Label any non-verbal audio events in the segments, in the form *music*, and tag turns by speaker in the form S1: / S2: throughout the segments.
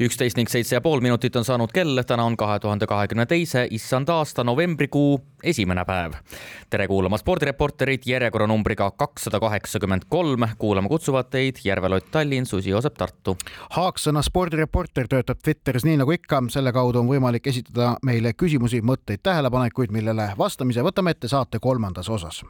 S1: üksteist ning seitse ja pool minutit on saanud kell, täna on kahe tuhande kahekümne teise issand aasta novembrikuu esimene päev. tere kuulama spordireporterit järjekorranumbriga kakssada kaheksakümmend kolm, kuulama kutsuvad teid Järve-Lott Tallinn, Susi-Joosep Tartu.
S2: Haaksõna spordireporter töötab Twitteris nii nagu ikka, selle kaudu on võimalik esitada meile küsimusi, mõtteid, tähelepanekuid, millele vastamise võtame ette saate kolmandas osas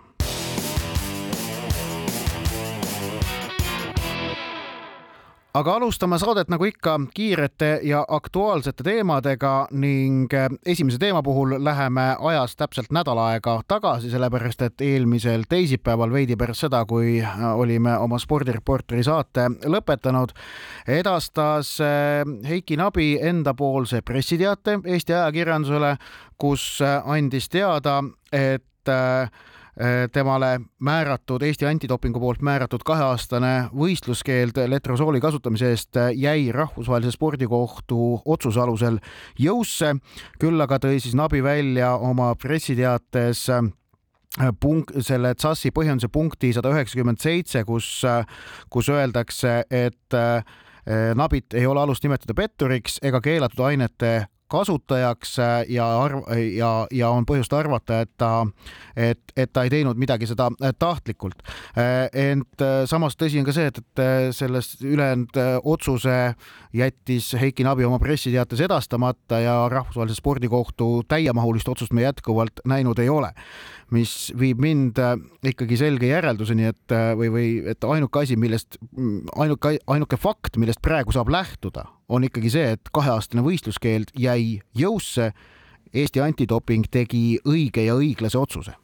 S2: aga alustame saadet nagu ikka kiirete ja aktuaalsete teemadega ning eh, esimese teema puhul läheme ajas täpselt nädal aega tagasi, sellepärast et eelmisel teisipäeval veidi pärast seda, kui eh, olime oma spordireporteri saate lõpetanud, edastas eh, Heiki Nabi endapoolse pressiteate Eesti ajakirjandusele, kus andis teada, et temale määratud, Eesti antidopingu poolt määratud kaheaastane võistluskeeld letrosooli kasutamise eest jäi Rahvusvahelise Spordikohtu otsuse alusel jõusse. küll aga tõi siis Nabi välja oma pressiteates äh, punkt, selle TSAS-i põhjenduse punkti sada üheksakümmend seitse, kus, äh, kus öeldakse, et Nabit ei ole alust nimetada petturiks ega keelatud ainete kasutajaks äh, ja arv- ja, ja on põhjust arvata, et ta, et, et ta ei teinud midagi seda äh, tahtlikult. Äh, ent samas tõsi on ka see, et, et sellest ülejäänud otsuse jättis Heiki Nabi oma pressiteates edastamata ja Rahvusvahelise Spordikohtu täiemahulist otsust me jätkuvalt näinud ei ole mis viib mind äh, ikkagi selge järelduseni, et äh, või, või et ainuke asi, millest, mm, ainuke, ainuke fakt, millest praegu saab lähtuda, on ikkagi see, et kaheaastane võistluskeeld jäi jõusse. Eesti antidoping tegi õige ja õiglase otsuse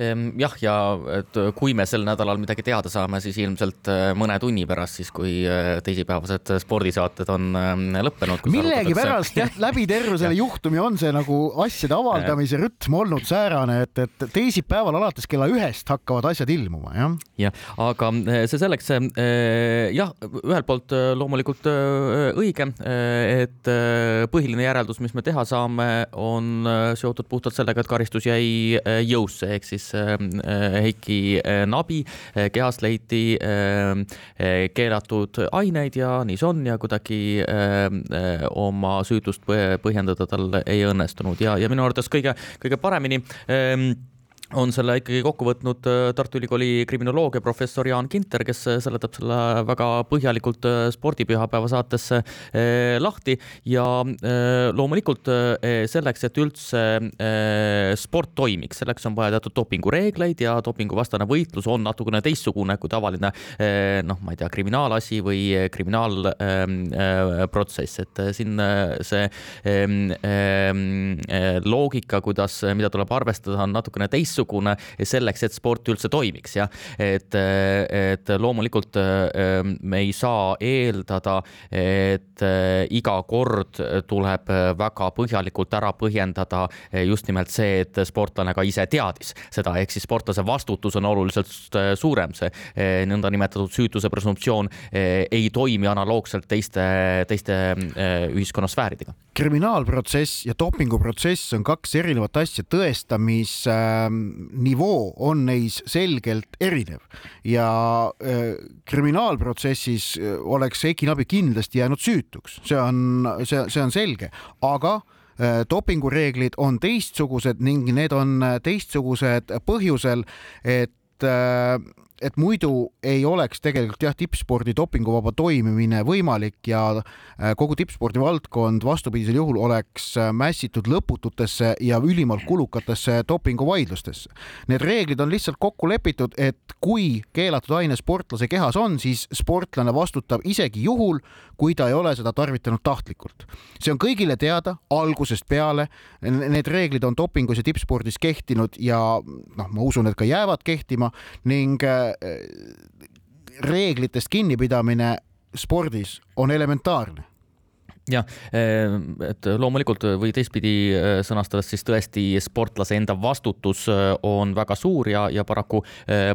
S1: jah, ja et kui me sel nädalal midagi teada saame, siis ilmselt äh, mõne tunni pärast, siis kui äh, teisipäevased spordisaated on ähm, lõppenud.
S2: millegipärast jah, *laughs* läbi terve selle juhtumi on see nagu asjade avaldamise rütm olnud säärane, et, et teisipäeval alates kella ühest hakkavad asjad ilmuma, jah.
S1: jah, aga äh, see selleks, jah, ühelt poolt loomulikult õige, et põhiline järeldus, mis me teha saame, on seotud puhtalt sellega, et karistus jäi jõusse, ehk siis Äh, Heiki äh, Nabi äh, kehast leiti keelatud aineid ja nii see on ja kuidagi oma süütust põhjendada tal ei õnnestunud. Ja, ja minu arvates kõige, kõige paremini ähm, on selle ikkagi kokku võtnud äh, Tartu Ülikooli kriminoloogia professor Jaan Kinter, kes äh, seletab selle väga põhjalikult äh, spordipühapäeva saatesse lahti. Ja loomulikult selleks, et üldse sport toimiks, selleks on vaja teatud dopingureegleid ja dopinguvastane võitlus on natukene teistsugune kui tavaline noh, ma ei tea, kriminaalasi või kriminaalprotsess, et siin see ähm, ähm, loogika, kuidas, mida tuleb arvestada, on natukene teistsugune teistsugune selleks, et sport üldse toimiks, jah. et, et loomulikult me ei saa eeldada, et iga kord tuleb väga põhjalikult ära põhjendada just nimelt see, et sportlane ka ise teadis seda, ehk siis sportlase vastutus on oluliselt suurem, see nõndanimetatud süütuse presumptsioon ei toimi analoogselt teiste, teiste ühiskonnasfääridega.
S2: Kriminaalprotsess ja dopinguprotsess on kaks erinevat asja, tõestamis äh, nivoo on neis selgelt erinev. Ja äh, kriminaalprotsessis äh, oleks Heiki Nabi kindlasti jäänud süütuks, see on, see, see on selge, aga äh, dopingureeglid on teistsugused ning need on teistsugused põhjusel, et et muidu ei oleks tegelikult jah, tippspordi dopinguvaba toimimine võimalik ja äh, kogu tippspordi valdkond vastupidisel juhul oleks äh, mässitud lõpututesse ja ülimalt kulukatesse dopinguvaidlustesse. Need reeglid on lihtsalt kokku lepitud, et kui keelatud aine sportlase kehas on, siis sportlane vastutab isegi juhul, kui ta ei ole seda tarvitanud tahtlikult. see on kõigile teada algusest peale. Need reeglid on dopingus ja tippspordis kehtinud ja noh, ma usun, et ka jäävad kehtima ning äh, reeglitest kinnipidamine spordis on elementaarne
S1: jah, eh, et loomulikult või teistpidi eh, sõnastades siis tõesti sportlase enda vastutus eh, on väga suur ja, ja paraku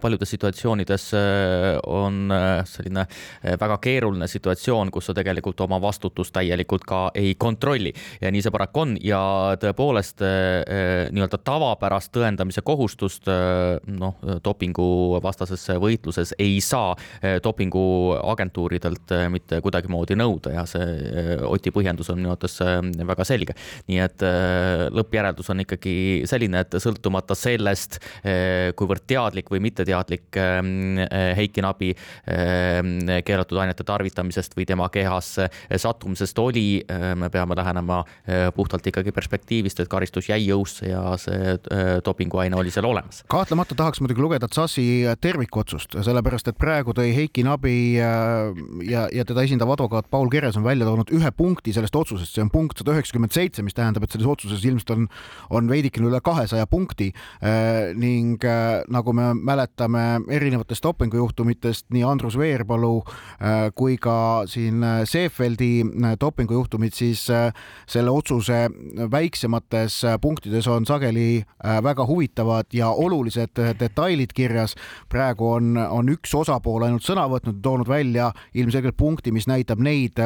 S1: paljudes situatsioonides on selline väga keeruline situatsioon, kus sa tegelikult oma vastutust täielikult ka ei kontrolli. Ja nii see paraku on ja tõepoolest nii-öelda tavapärast tõendamise kohustust noh, dopinguvastases võitluses ei saa dopinguagentuuridelt mitte kuidagimoodi nõuda. Ja see Oti põhjendus on minu arvates äh, väga selge. nii et äh, lõppjäreldus on ikkagi selline, et sõltumata sellest, äh, kuivõrd teadlik või mitteteadlik ähm, Heiki Nabi ähm, keelatud ainete tarvitamisest või tema kehasse sattumisest oli, me peame lähenema puhtalt ikkagi perspektiivist, et karistus jäi jõusse ja see dopinguaine oli seal olemas.
S2: kahtlemata tahaks muidugi lugeda Tsassi tervikotsust, sellepärast et praegu tõi Heiki Nabi ja, ja teda esindav advokaat Paul Keres on välja toonud ühe punkti sellest otsusest, see on punkt sada üheksakümmend seitse, mis tähendab, et selles otsuses ilmselt on, on veidikene üle kahesaja punkti äh, ning äh, nagu me mäletame erinevatest dopingujuhtumitest, nii Andrus Veerpalu äh, kui ka siin Seefeldi dopingujuhtumid, siis selle otsuse väiksemates punktides on sageli väga huvitavad ja olulised detailid kirjas. praegu on, on üks osapool ainult sõna võtnud, toonud välja ilmselgelt punkti, mis näitab neid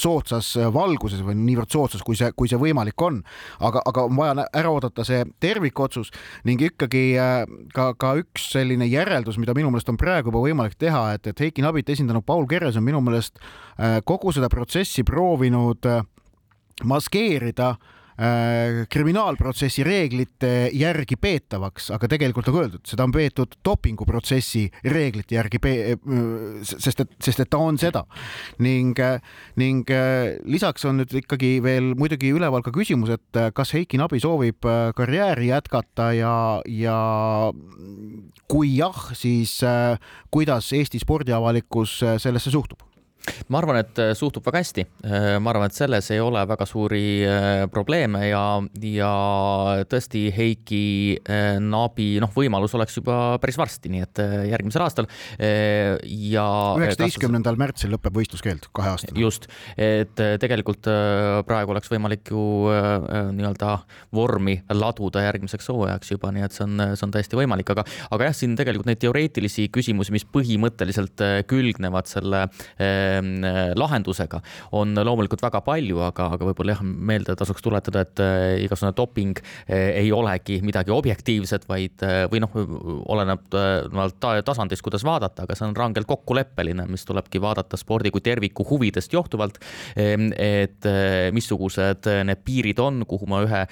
S2: soodsas soodsas valguses või niivõrd soodsas, kui see, kui see võimalik on. aga, aga on vaja ära oodata see tervikotsus ning ikkagi äh, ka, ka üks selline järeldus, mida minu meelest on praegu juba võimalik teha, et, et Heiki Nabit esindanud Paul Keres on minu meelest äh, kogu seda protsessi proovinud äh, maskeerida äh, Äh, kriminaalprotsessi reeglite järgi peetavaks, aga tegelikult nagu öeldud, seda on peetud dopinguprotsessi reeglite järgi, sest et, sest et ta on seda ning, ning äh, lisaks on nüüd ikkagi veel muidugi üleval ka küsimus, et kas Heiki Nabi soovib äh, karjääri jätkata ja, ja kui jah, siis kuidas Eesti spordiavalikkus sellesse suhtub?
S1: Ma arvan, et äh, suhtub väga hästi. Äh, ma arvan, et selles ei ole väga suuri äh, probleeme ja, ja tõesti Heiki Naabi noh, võimalus oleks juba päris varsti, nii et järgmisel aastal.
S2: ja. üheksateistkümnendal märtsil lõpeb võistluskeeld kahe aastaga.
S1: just, et tegelikult praegu oleks võimalik ju nii-öelda vormi laduda järgmiseks hooajaks juba, nii et see on, see on täiesti võimalik, aga, aga jah, siin tegelikult neid teoreetilisi küsimusi, mis põhimõtteliselt külgnevad selle lahendusega on loomulikult väga palju, aga, aga võib-olla jah, meelde tasuks tuletada, et eh, igasugune doping eh, ei olegi midagi objektiivset, vaid eh, või noh, oleneb tasandist, kuidas vaadata, aga see on rangelt kokkuleppeline, mis tulebki vaadata spordi kui terviku huvidest johtuvalt. Ehm, et missugused need piirid on, kuhu ma ühe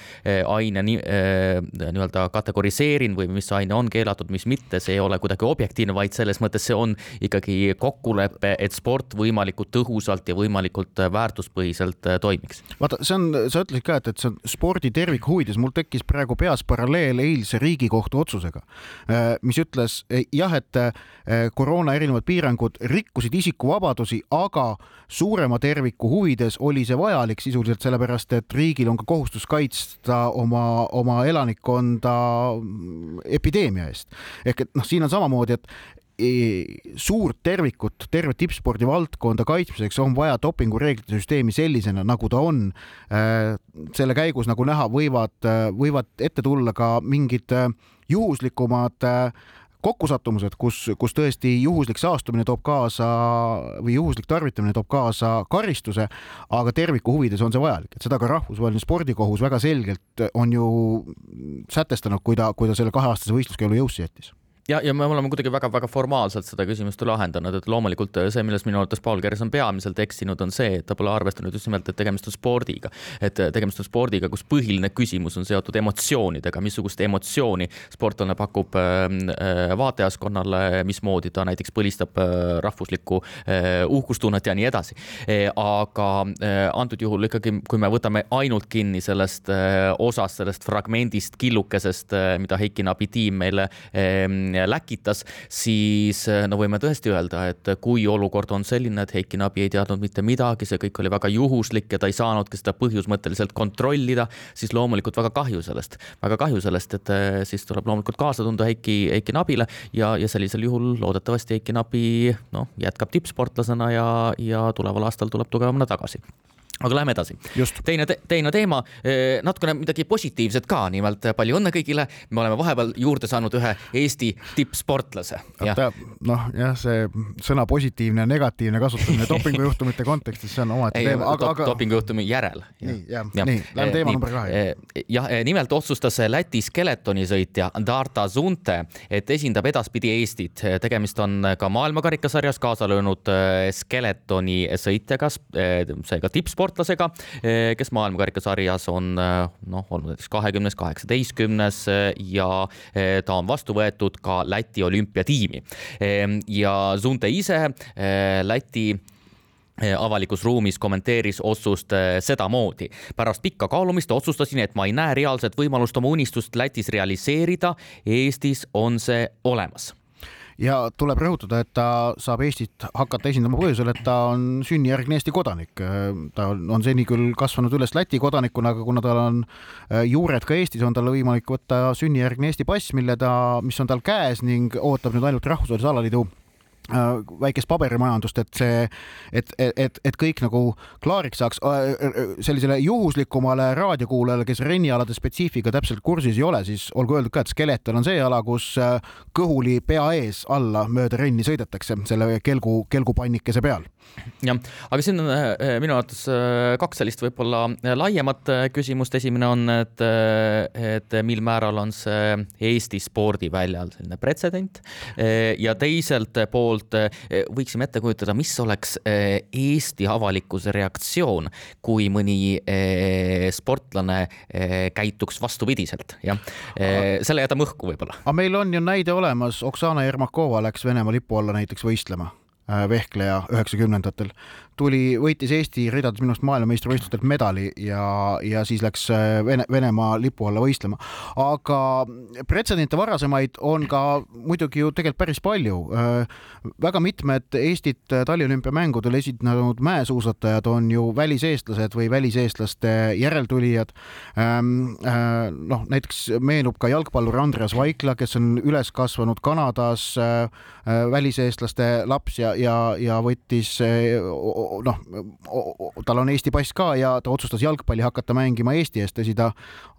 S1: aine nii-öelda kategoriseerin või mis aine on keelatud, mis mitte, see ei ole kuidagi objektiivne, vaid selles mõttes see on ikkagi kokkulepe, et sport või võimalikult tõhusalt ja võimalikult äh, väärtuspõhiselt äh, toimiks.
S2: vaata, see on, sa ütlesid ka, et, et see on spordi tervikhuvides, mul tekkis praegu peas paralleel eilse Riigikohtu otsusega, äh, mis ütles jah, et koroona erinevad piirangud rikkusid isikuvabadusi, aga suurema terviku huvides oli see vajalik sisuliselt sellepärast, et riigil on ka kohustus kaitsta oma, oma elanikkonda epideemia eest. ehk et noh, siin on samamoodi, et suurt tervikut, tervet tippspordi valdkonda kaitsmiseks on vaja dopingureeglite süsteemi sellisena, nagu ta on. Äh, selle käigus, nagu näha, võivad, võivad ette tulla ka mingid äh, juhuslikumad äh, kokkusattumused, kus, kus tõesti juhuslik saastumine toob kaasa või juhuslik tarvitamine toob kaasa karistuse, aga terviku huvides on see vajalik, et seda ka rahvusvaheline spordikohus väga selgelt on ju sätestanud, kui ta, kui ta selle kaheaastase võistluskeelu jõusse jättis
S1: ja, ja me oleme kuidagi väga-väga formaalselt seda küsimust lahendanud, et loomulikult äh, see, milles minu arvates Paul Keres on peamiselt eksinud, on see, et ta pole arvestanud just nimelt, et tegemist on spordiga. et äh, tegemist on spordiga, kus põhiline küsimus on seotud emotsioonidega, missugust emotsiooni sportlane pakub ähm, äh, vaatajaskonnale, mismoodi ta näiteks põlistab rahvuslikku uhkustunnet ja nii edasi. aga antud juhul ikkagi, kui me võtame ainult kinni sellest osast, sellest fragmendist, killukesest, mida Heiki Nabi tiim meile läkitas, siis eh, no võime tõesti öelda, et kui olukord on selline, et Heiki Nabi ei teadnud mitte midagi, see kõik oli väga juhuslik ja ta ei saanudki seda põhjusmõtteliselt kontrollida, siis loomulikult väga kahju sellest, väga kahju sellest, et eh, siis tuleb loomulikult kaasa tunda Heiki, Heiki Nabile ja, ja sellisel juhul loodetavasti Heiki Nabi noh, jätkab tippsportlasena ja, ja tuleval aastal tuleb tugevamana tagasi aga läheme edasi. teine te, teine teema, eh, natukene midagi positiivset ka, nimelt palju õnne kõigile. me oleme vahepeal juurde saanud ühe Eesti tippsportlase.
S2: noh, jah, see sõna positiivne ja negatiivne kasutamine dopingujuhtumite kontekstis, see on omaette teema,
S1: aga, aga. dopingujuhtumi järel.
S2: nii, jah ja., nii, lähme teema number kahe.
S1: Eh, jah, eh, nimelt otsustas Läti skeletonisõitja Darta Zunte, et esindab edaspidi Eestit. tegemist on ka maailmakarikasarjas kaasa löönud skeletonisõitjaga, seega tippsport sportlasega, eh, kes maailmakarikasarjas on eh, noh, olnud näiteks kahekümnes, kaheksateistkümnes eh, ja ta on vastu võetud ka Läti olümpiatiimi. ja Zunte ise Läti avalikus ruumis kommenteeris otsust sedamoodi. pärast pikka kaalumist otsustasin, et ma ei näe reaalset võimalust oma unistust Lätis realiseerida. Eestis on see olemas
S2: ja tuleb rõhutada, et ta saab Eestit hakata esindama põhjusel, et ta on sünnijärgne Eesti kodanik. ta on seni küll kasvanud üles Läti kodanikuna, aga kuna tal on äh, juured ka Eestis, on tal võimalik võtta sünnijärgne Eesti pass, mille ta, mis on tal käes ning ootab nüüd ainult rahvusvahelise alaliidu Äh, väikest paberimajandust, et see, et, et, et kõik nagu klaariks saaks. Äh, äh, sellisele juhuslikumale raadiokuulajale, kes rennialade spetsiifika täpselt kursis ei ole, siis olgu öeldud ka, et skeleton on see ala, kus kõhuli pea ees alla mööda renni sõidetakse selle kelgu, kelgupannikese peal.
S1: Jah, aga siin on minu arvates kaks sellist võib-olla laiemat küsimust. esimene on, et, et mil määral on see Eesti spordiväljal selline pretsedent ja teiselt poolt võiksime ette kujutada, mis oleks Eesti avalikkuse reaktsioon, kui mõni sportlane käituks vastupidiselt, jah. selle jätame õhku võib-olla.
S2: aga meil on ju näide olemas, Oksana Jermakova läks Venemaa lipu alla näiteks võistlema vehkleja üheksakümnendatel tuli, võitis Eesti ridades minu arust maailmameistrivõistlustelt medali ja, ja siis läks äh, Vene, Venemaa lipu alla võistlema. aga pretsedente varasemaid on ka muidugi ju tegelikult päris palju. Äh, väga mitmed Eestit taliolümpiamängudel esinenud mäesuusatajad on ju väliseestlased või väliseestlaste järeltulijad. Ähm, äh, noh, näiteks meenub ka jalgpallur Andreas Vaikla, kes on üles kasvanud Kanadas, väliseestlaste laps ja, ja, ja võttis noh, tal on Eesti pass ka ja ta otsustas jalgpalli hakata mängima Eesti eest, tõsi ta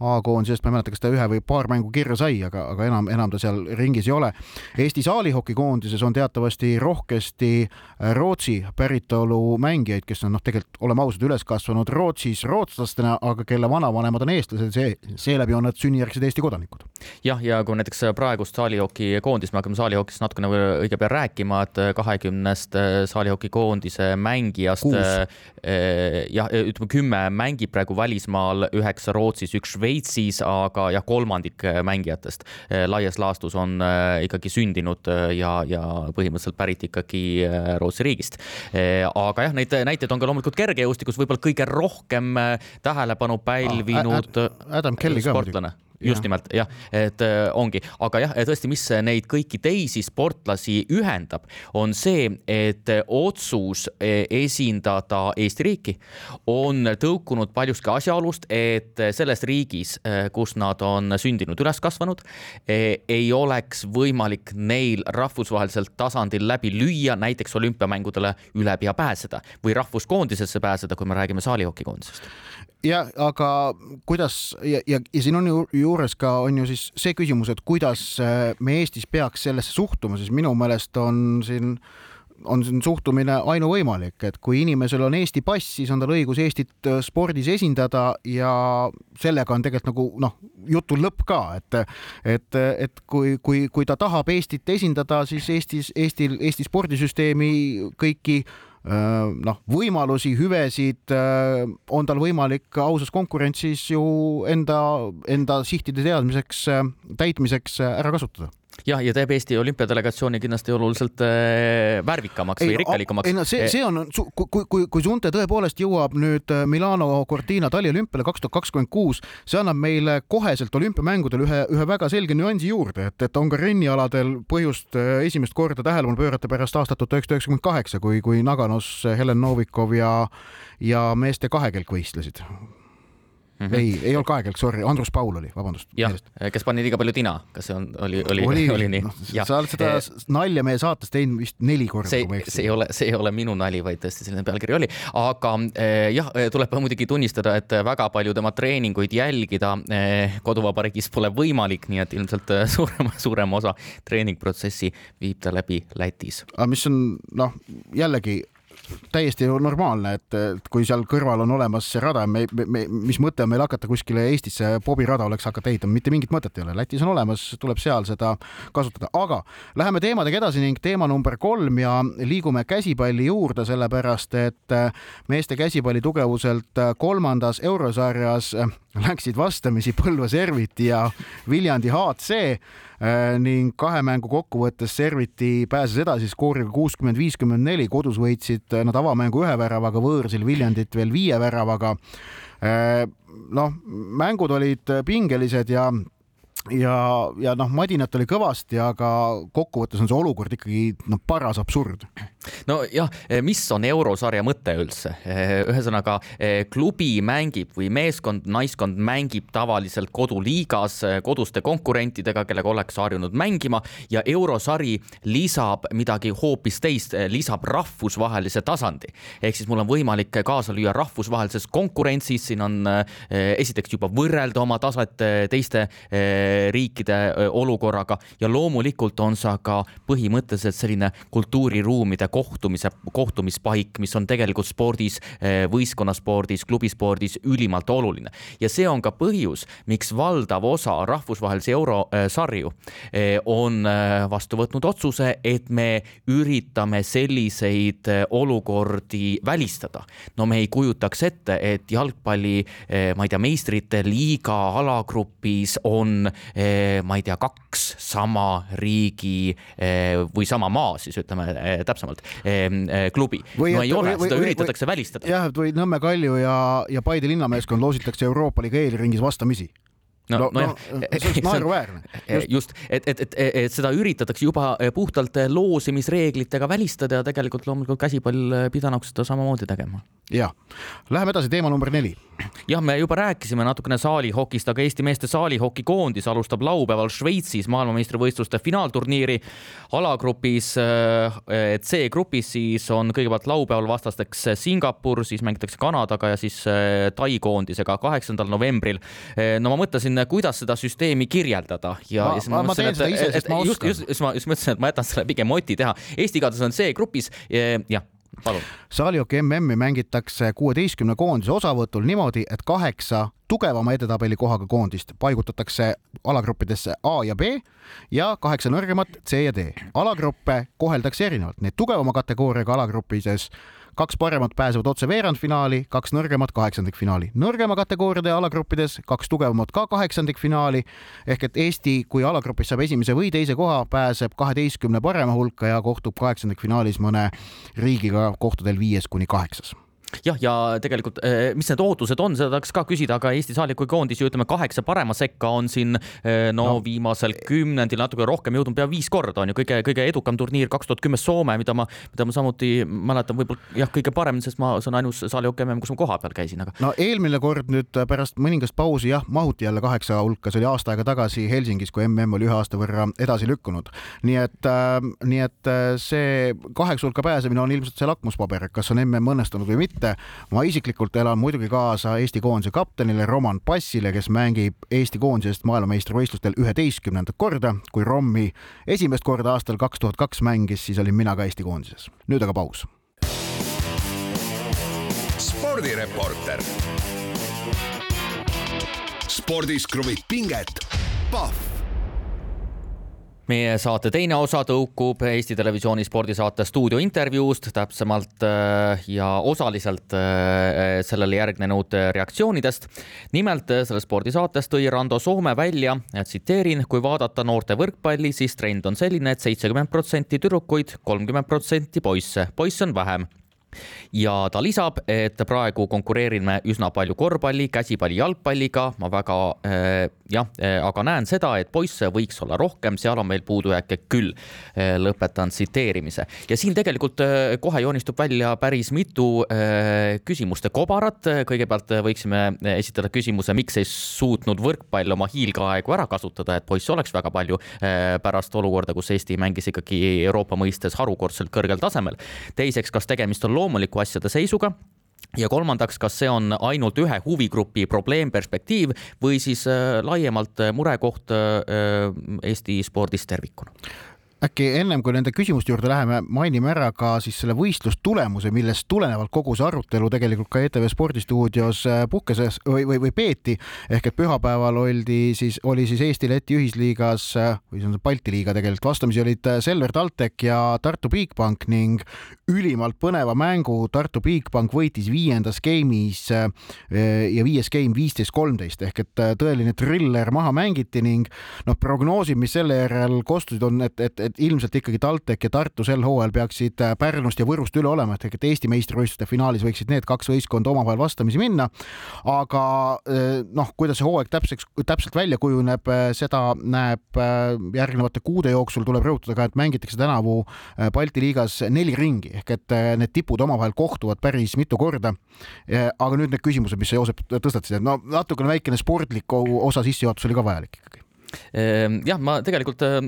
S2: A-koondisest, ma ei mäleta, kas ta ühe või paar mängu kirja sai, aga, aga enam, enam ta seal ringis ei ole. Eesti saalihokikoondises on teatavasti rohkesti Rootsi päritolu mängijaid, kes on noh, tegelikult oleme ausad, üles kasvanud Rootsis rootslastena, aga kelle vanavanemad on eestlased, see, seeläbi on nad sünnijärgsed Eesti kodanikud.
S1: jah, ja kui näiteks praegust saalihokikoondist, me hakkame saalihokist natukene õige pea rääkima, et kahekümnest saalihokikoondise mängijast äh, äh, jah, ütleme kümme mängib praegu välismaal, üheksa Rootsis, üks Šveitsis, aga jah, kolmandik äh, mängijatest. Laias laastus on ikkagi sündinud ja, ja põhimõtteliselt pärit ikkagi Rootsi riigist. aga jah, neid näiteid on ka loomulikult kergejõustikus võib-olla kõige rohkem tähelepanu pälvinud
S2: ah, Adam Kelly ka muidugi
S1: just nimelt jah, et äh, ongi, aga jah, tõesti, mis neid kõiki teisi sportlasi ühendab, on see, et otsus e, esindada Eesti riiki on tõukunud paljuski asjaolust, et selles riigis, äh, kus nad on sündinud, üles kasvanud, e, ei oleks võimalik neil rahvusvahelisel tasandil läbi lüüa, näiteks olümpiamängudele üle pea pääseda või rahvuskoondisesse pääseda, kui me räägime saalihokikoondisest
S2: jah, aga kuidas ja, ja, ja siin on ju juures ka on ju siis see küsimus, et kuidas äh, me Eestis peaks sellesse suhtuma, siis minu meelest on siin on siin suhtumine ainuvõimalik, et kui inimesel on Eesti pass, siis on tal õigus Eestit äh, spordis esindada ja sellega on tegelikult nagu noh, jutul lõpp ka, et et, et kui, kui, kui ta tahab Eestit esindada, siis Eestis, Eestil, Eesti spordisüsteemi kõiki Äh, noh, võimalusi, hüvesid äh, on tal võimalik ausas konkurentsis ju enda, enda sihtide teadmiseks, äh, täitmiseks ära kasutada
S1: jah, ja teeb Eesti olümpiadelegatsiooni kindlasti oluliselt äh, värvikamaks ei, või rikkalikumaks.
S2: ei no see, see on, kui, kui, kui Sunte tõepoolest jõuab nüüd äh, Milano Cortina taliolümpiale kaks tuhat kakskümmend kuus, see annab meile koheselt olümpiamängudel ühe, ühe väga selge nüansi juurde, et, et on ka rennialadel põhjust äh, esimest korda tähelepanu pöörata pärast aastat tuhat üheksasada üheksakümmend kaheksa, kui, kui Naganos Helen Novikov ja, ja meeste kahekelk võistlesid mm. -hmm. ei, ei olnud kahekülg, sorry, Andrus Paul oli, vabandust.
S1: jah, kes pani liiga palju tina, kas see on, oli, oli, oli, *laughs* oli nii no,?
S2: sa oled seda nalja meie saates teinud vist neli korda.
S1: see, see ei ole, see ei ole minu nali, vaid tõesti selline pealkiri oli, aga jah, tuleb muidugi tunnistada, et väga palju tema treeninguid jälgida koduvabariigis pole võimalik, nii et ilmselt *laughs* suurem, suurem osa treeningprotsessi viib ta läbi Lätis.
S2: aga mis on noh, jällegi täiesti normaalne, et, kui seal kõrval on olemas see rada, me, me, mis mõte on meil hakata kuskile Eestisse bobirada oleks hakata ehitama, mitte mingit mõtet ei ole, Lätis on olemas, tuleb seal seda kasutada, aga läheme teemadega edasi ning teema number kolm ja liigume käsipalli juurde, sellepärast et meeste käsipalli tugevuselt kolmandas eurosarjas läksid vastamisi Põlva Serviti ja Viljandi HC Äh, ning kahe mängu kokkuvõttes Serviti pääses edasi skooriga kuuskümmend, viiskümmend neli, kodus võitsid nad avamängu ühe väravaga, võõrsil Viljandit veel viie väravaga. Äh, noh, mängud olid pingelised ja ja, ja noh, madinat oli kõvasti, aga kokkuvõttes on see olukord ikkagi noh, paras absurd.
S1: nojah, mis on eurosarja mõte üldse? ühesõnaga klubi mängib või meeskond, naiskond mängib tavaliselt koduliigas koduste konkurentidega, kellega oleks harjunud mängima ja eurosari lisab midagi hoopis teist, lisab rahvusvahelise tasandi. ehk siis mul on võimalik kaasa lüüa rahvusvahelises konkurentsis, siin on esiteks juba võrrelda oma taset teiste riikide olukorraga ja loomulikult on see ka põhimõtteliselt selline kultuuriruumide kohtumise, kohtumispaik, mis on tegelikult spordis, võistkonnaspordis, klubispordis ülimalt oluline. ja see on ka põhjus, miks valdav osa rahvusvahelisi eurosarju on vastu võtnud otsuse, et me üritame selliseid olukordi välistada. no me ei kujutaks ette, et jalgpalli, ma ei tea, meistrite liiga alagrupis on ma ei tea, kaks sama riigi eh, või sama maa siis ütleme eh, täpsemalt klubi. no ei ole, seda või, üritatakse või, välistada.
S2: jah, või Nõmme Kalju ja, ja Paide linnameeskond loositakse Euroopa liiga eelringis vastamisi
S1: no, no, nojah no, see *laughs* on naeruväärne. just, et, et, et, et seda üritatakse juba puhtalt loosimisreeglitega välistada ja tegelikult loomulikult käsipall pidanuks seda samamoodi tegema.
S2: ja, läheme edasi, teema number neli.
S1: jah, me juba rääkisime natukene saalihokist, aga Eesti meeste saalihokikoondis alustab laupäeval Šveitsis maailmameistrivõistluste finaalturniiri alagrupis C-grupis siis on kõigepealt laupäeval vastasteks Singapur, siis mängitakse Kanadaga ja siis Tai koondisega kaheksandal novembril. no ma mõtlesin mõtlesin, kuidas seda süsteemi kirjeldada
S2: ja,
S1: ja
S2: siis ma, ma, teen seda ise, ma
S1: oskan. just, just, just ma just mõtlesin, et ma jätan selle pigem Oti teha. Eesti igatahes on C-grupis, jah palun.
S2: saalihoki MM-i mängitakse kuueteistkümne koondise osavõtul niimoodi, et kaheksa tugevama edetabeli kohaga koondist paigutatakse alagruppidesse A ja B ja kaheksa nõrgemat C ja D. alagruppe koheldakse erinevalt, need tugevama kategooriaga alagruppides kaks paremat pääsevad otse veerandfinaali, kaks nõrgemat kaheksandikfinaali. nõrgema kategooriade alagruppides kaks tugevamat ka kaheksandikfinaali ehk et Eesti, kui alagrupis saab esimese või teise koha, pääseb kaheteistkümne parema hulka ja kohtub kaheksandikfinaalis mõne riigiga kohtadel viies kuni kaheksas
S1: jah, ja tegelikult, eh, mis need ootused on, seda tahaks ka küsida, aga Eesti saalikukoondis ju ütleme, kaheksa parema sekka on siin eh, no, no viimasel kümnendil natuke rohkem jõudnud pea viis korda on ju kõige, kõige edukam turniir kaks tuhat kümme Soome, mida ma, mida ma samuti mäletan võib-olla jah, kõige parem, sest ma, see on ainus saalihoki MM, kus ma kohapeal käisin, aga.
S2: no eelmine kord nüüd pärast mõningast pausi jah, mahuti jälle kaheksa hulka, see oli aasta aega tagasi Helsingis, kui MM oli ühe aasta võrra edasi lükkunud. nii et äh,, nii et äh, see kaheksa hulka pääsemine on ilmselt see lakmuspaber, kas on MM õnnestunud või mitte mitte. ma isiklikult elan muidugi kaasa Eesti koondise kaptenile Roman Passile, kes mängib Eesti koondisest maailmameistrivõistlustel üheteistkümnendat korda. kui Rommi esimest korda aastal kaks tuhat kaks mängis, siis olin mina ka Eesti koondises. nüüd aga paus.
S3: spordireporter. spordis kruvib pinget, Pahv
S1: meie saate teine osa tõukub Eesti Televisiooni spordisaate stuudiointervjuust täpsemalt äh, ja osaliselt äh, sellele järgnenud reaktsioonidest. nimelt äh, selles spordisaates tõi Rando Soome välja, tsiteerin, kui vaadata noorte võrkpalli, siis trend on selline et, et seitsekümmend protsenti tüdrukuid, kolmkümmend protsenti poisse, poisse on vähem ja ta lisab, et praegu konkureerime üsna palju korvpalli, käsipalli, jalgpalliga, ma väga äh, jah, äh, aga näen seda, et poisse võiks olla rohkem, seal on meil puudujääke küll. Äh, lõpetan tsiteerimise ja siin tegelikult kohe joonistub välja päris mitu küsimuste kobarat. kõigepealt võiksime esitada küsimuse, miks ei suutnud võrkpall oma hiilgeaegu ära kasutada, et poisse oleks väga palju pärast olukorda, kus Eesti mängis ikkagi Euroopa mõistes harukordselt kõrgel tasemel. teiseks, kas tegemist on loomuliku asjade seisuga ja kolmandaks, kas see on ainult ühe huvigrupi probleemperspektiiv või siis äh, laiemalt äh, murekoht äh, Eesti spordis tervikuna?
S2: Äkki ennem kui nende küsimuste juurde läheme, mainime ära ka siis selle võistlustulemuse, millest tulenevalt kogu see arutelu tegelikult ka ETV Spordistuudios äh, puhkeses või, või, või peeti. ehk et pühapäeval oldi siis, oli siis Eesti-Läti ühisliigas äh, või see on Balti liiga tegelikult, vastamisi olid äh, Selver TalTech ja Tartu Bigbank ning ülimalt põneva mängu Tartu Bigbank võitis viiendas game'is ja viies game viisteist, kolmteist ehk et tõeline triller maha mängiti ning noh, prognoosid, mis selle järel kostusid, on, et, et, et et ilmselt ikkagi TalTech ja Tartu sel hooajal peaksid äh, Pärnust ja Võrust üle olema, et tegelikult Eesti meistrivõistluste finaalis võiksid need kaks võistkonda omavahel vastamisi minna. aga äh, noh, kuidas see hooaeg täpseks, täpselt välja kujuneb, äh, seda näeb järgnevate kuude jooksul, tuleb rõhutada ka, et mängitakse tänavu Balti liigas neli ringi ehk et need tipud omavahel kohtuvad päris mitu korda. aga nüüd need küsimused, mis sa, Joosep, tõstatasid, et no natukene väikene sportlik osa sissejuhatus oli ka vajalik ikkagi
S1: jah, ma tegelikult äh,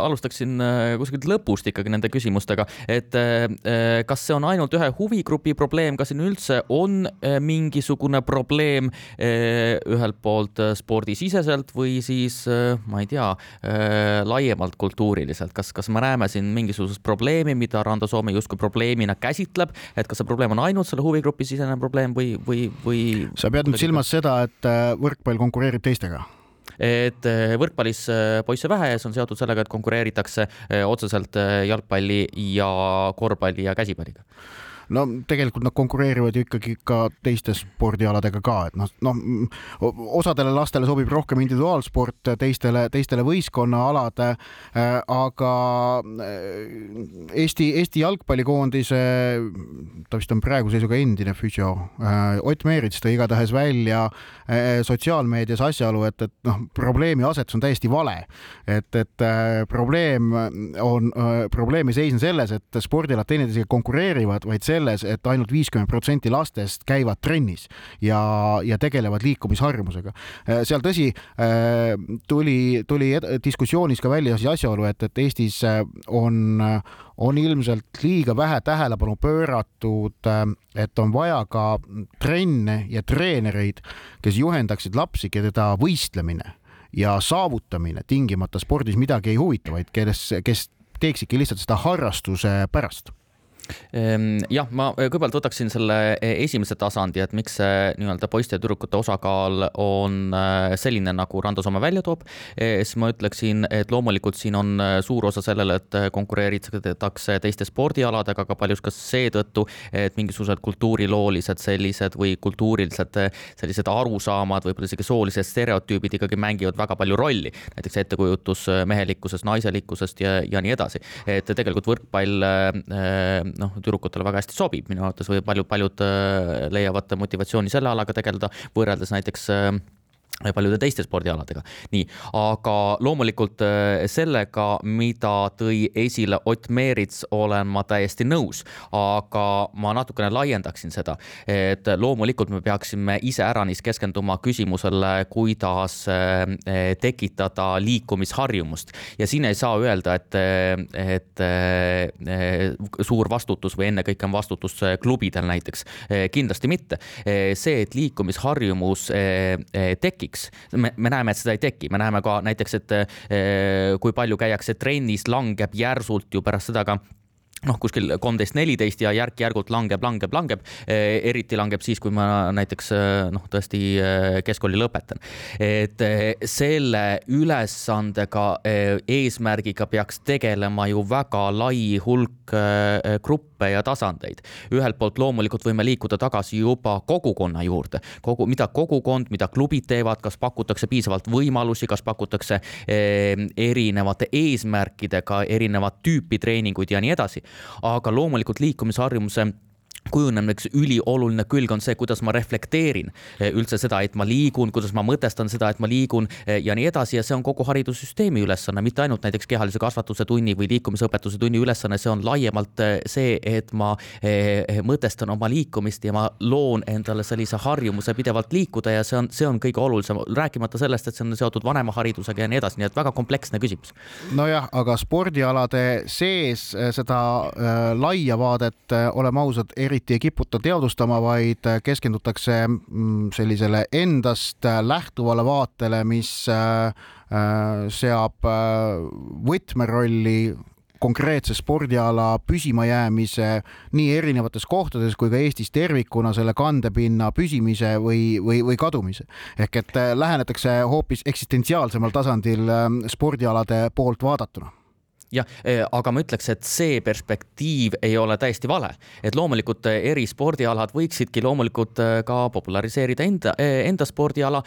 S1: alustaksin äh, kuskilt lõpust ikkagi nende küsimustega, et äh, kas see on ainult ühe huvigrupi probleem, kas siin üldse on mingisugune probleem ühelt poolt spordisiseselt või siis ma ei tea, laiemalt kultuuriliselt, kas, kas me näeme siin mingisugust probleemi, mida Rando Soome justkui probleemina käsitleb, et kas see probleem on ainult selle huvigrupi sisene probleem või, või, või?
S2: sa pead nüüd silmas seda, et võrkpall konkureerib teistega
S1: et eh, võrkpallis eh, poisse vähe ja see on seotud sellega, et konkureeritakse eh, otseselt jalgpalli ja korvpalli ja käsipalliga
S2: no tegelikult nad konkureerivad ju ikkagi ka teiste spordialadega ka, et noh, noh osadele lastele sobib rohkem individuaalsport, teistele, teistele võistkonnaalad. Äh, aga äh, Eesti, Eesti jalgpallikoondise, ta vist on praeguse seisuga endine füsio, äh, Ott Meerits tõi igatahes välja sotsiaalmeedias asjaolu, et, et noh, probleemi asetus on täiesti vale. et, et probleem on, probleem ei seisne selles, et spordialad teineteisega konkureerivad, vaid selles, selles, et ainult viiskümmend protsenti lastest käivad trennis ja, ja tegelevad liikumisharjumusega. Äh, seal tõsi, äh, tuli, tuli diskussioonis ka välja siis asjaolu, et, et Eestis äh, on, on ilmselt liiga vähe tähelepanu pööratud, et on vaja ka trenne ja treenereid, kes juhendaksid lapsi, keda võistlemine ja saavutamine tingimata spordis midagi ei huvita, vaid kes, kes teeksidki lihtsalt seda harrastuse pärast
S1: jah, ma eh, kõigepealt võtaksin selle eh, esimese tasandi, et miks see nii-öelda poiste ja tüdrukute osakaal on eh, selline, nagu Rando Soome välja toob. siis ma ütleksin, et loomulikult siin on suur osa sellele, et konkureeritakse teiste spordialadega, aga paljus ka seetõttu, et mingisugused kultuuriloolised sellised või kultuurilised sellised arusaamad, võib-olla isegi soolised stereotüübid ikkagi mängivad väga palju rolli. näiteks ettekujutus mehelikkusest, naiselikkusest ja, ja nii edasi. et tegelikult võrkpall noh, tüdrukutele väga hästi sobib. Minu arvates või paljud, paljud äh, leiavad motivatsiooni selle alaga tegeleda, võrreldes näiteks äh, paljude teiste spordialadega. nii, aga loomulikult äh, sellega, mida tõi esile Ott Meerits, olen ma täiesti nõus, aga ma natukene laiendaksin seda, et loomulikult me peaksime iseäranis keskenduma küsimusele, kuidas äh, tekitada liikumisharjumust ja siin ei saa öelda, et, et äh, suur vastutus või ennekõike on vastutus klubidel näiteks, kindlasti mitte. see, et liikumisharjumus tekib, tekiks. me, me näeme, et seda ei teki, me näeme ka näiteks, et eh, kui palju käiakse trennis, langeb järsult ju pärast seda ka noh, kuskil kolmteist, neliteist ja järk-järgult langeb, langeb, langeb. Eh, eriti langeb siis, kui ma näiteks eh, noh, tõesti keskkooli lõpetan. et selle ülesandega, eesmärgiga peaks tegelema ju väga lai hulk gruppe ja tasandeid. ühelt poolt loomulikult võime liikuda tagasi juba kogukonna juurde, kogu, mida kogukond, mida klubid teevad, kas pakutakse piisavalt võimalusi, kas pakutakse eh, erinevate eesmärkidega erinevat tüüpi treeninguid ja nii edasi. Aga loomulikult liikumisharjumuse kujuneb üks ülioluline külg on see, kuidas ma reflekteerin eh, üldse seda, et ma liigun, kuidas ma mõtestan seda, et ma liigun eh, ja nii edasi ja see on kogu haridussüsteemi ülesanne, mitte ainult näiteks kehalise kasvatuse tunni või liikumisõpetuse tunni ülesanne, see on laiemalt eh, see, et ma mõtestan oma liikumist ja ma loon endale sellise harjumuse pidevalt liikuda ja see on, see on kõige olulisem, rääkimata sellest, et see on seotud vanemaharidusega ja nii edasi, nii et väga kompleksne küsimus.
S2: nojah, aga spordialade sees seda laia vaadet, oleme ausad, eriti eriti ei kiputa teadvustama, vaid keskendutakse mm, sellisele endast lähtuvale vaatele, mis äh, äh, seab äh, võtmerolli konkreetse spordiala püsimajäämise nii erinevates kohtades kui ka Eestis tervikuna selle kandepinna püsimise või, või, või kadumise. ehk et lähenetakse hoopis eksistentsiaalsemal tasandil spordialade poolt vaadatuna
S1: jah, eh, aga ma ütleks, et see perspektiiv ei ole täiesti vale, et loomulikult eh, eri spordialad võiksidki loomulikult eh, ka populariseerida enda, enda spordiala,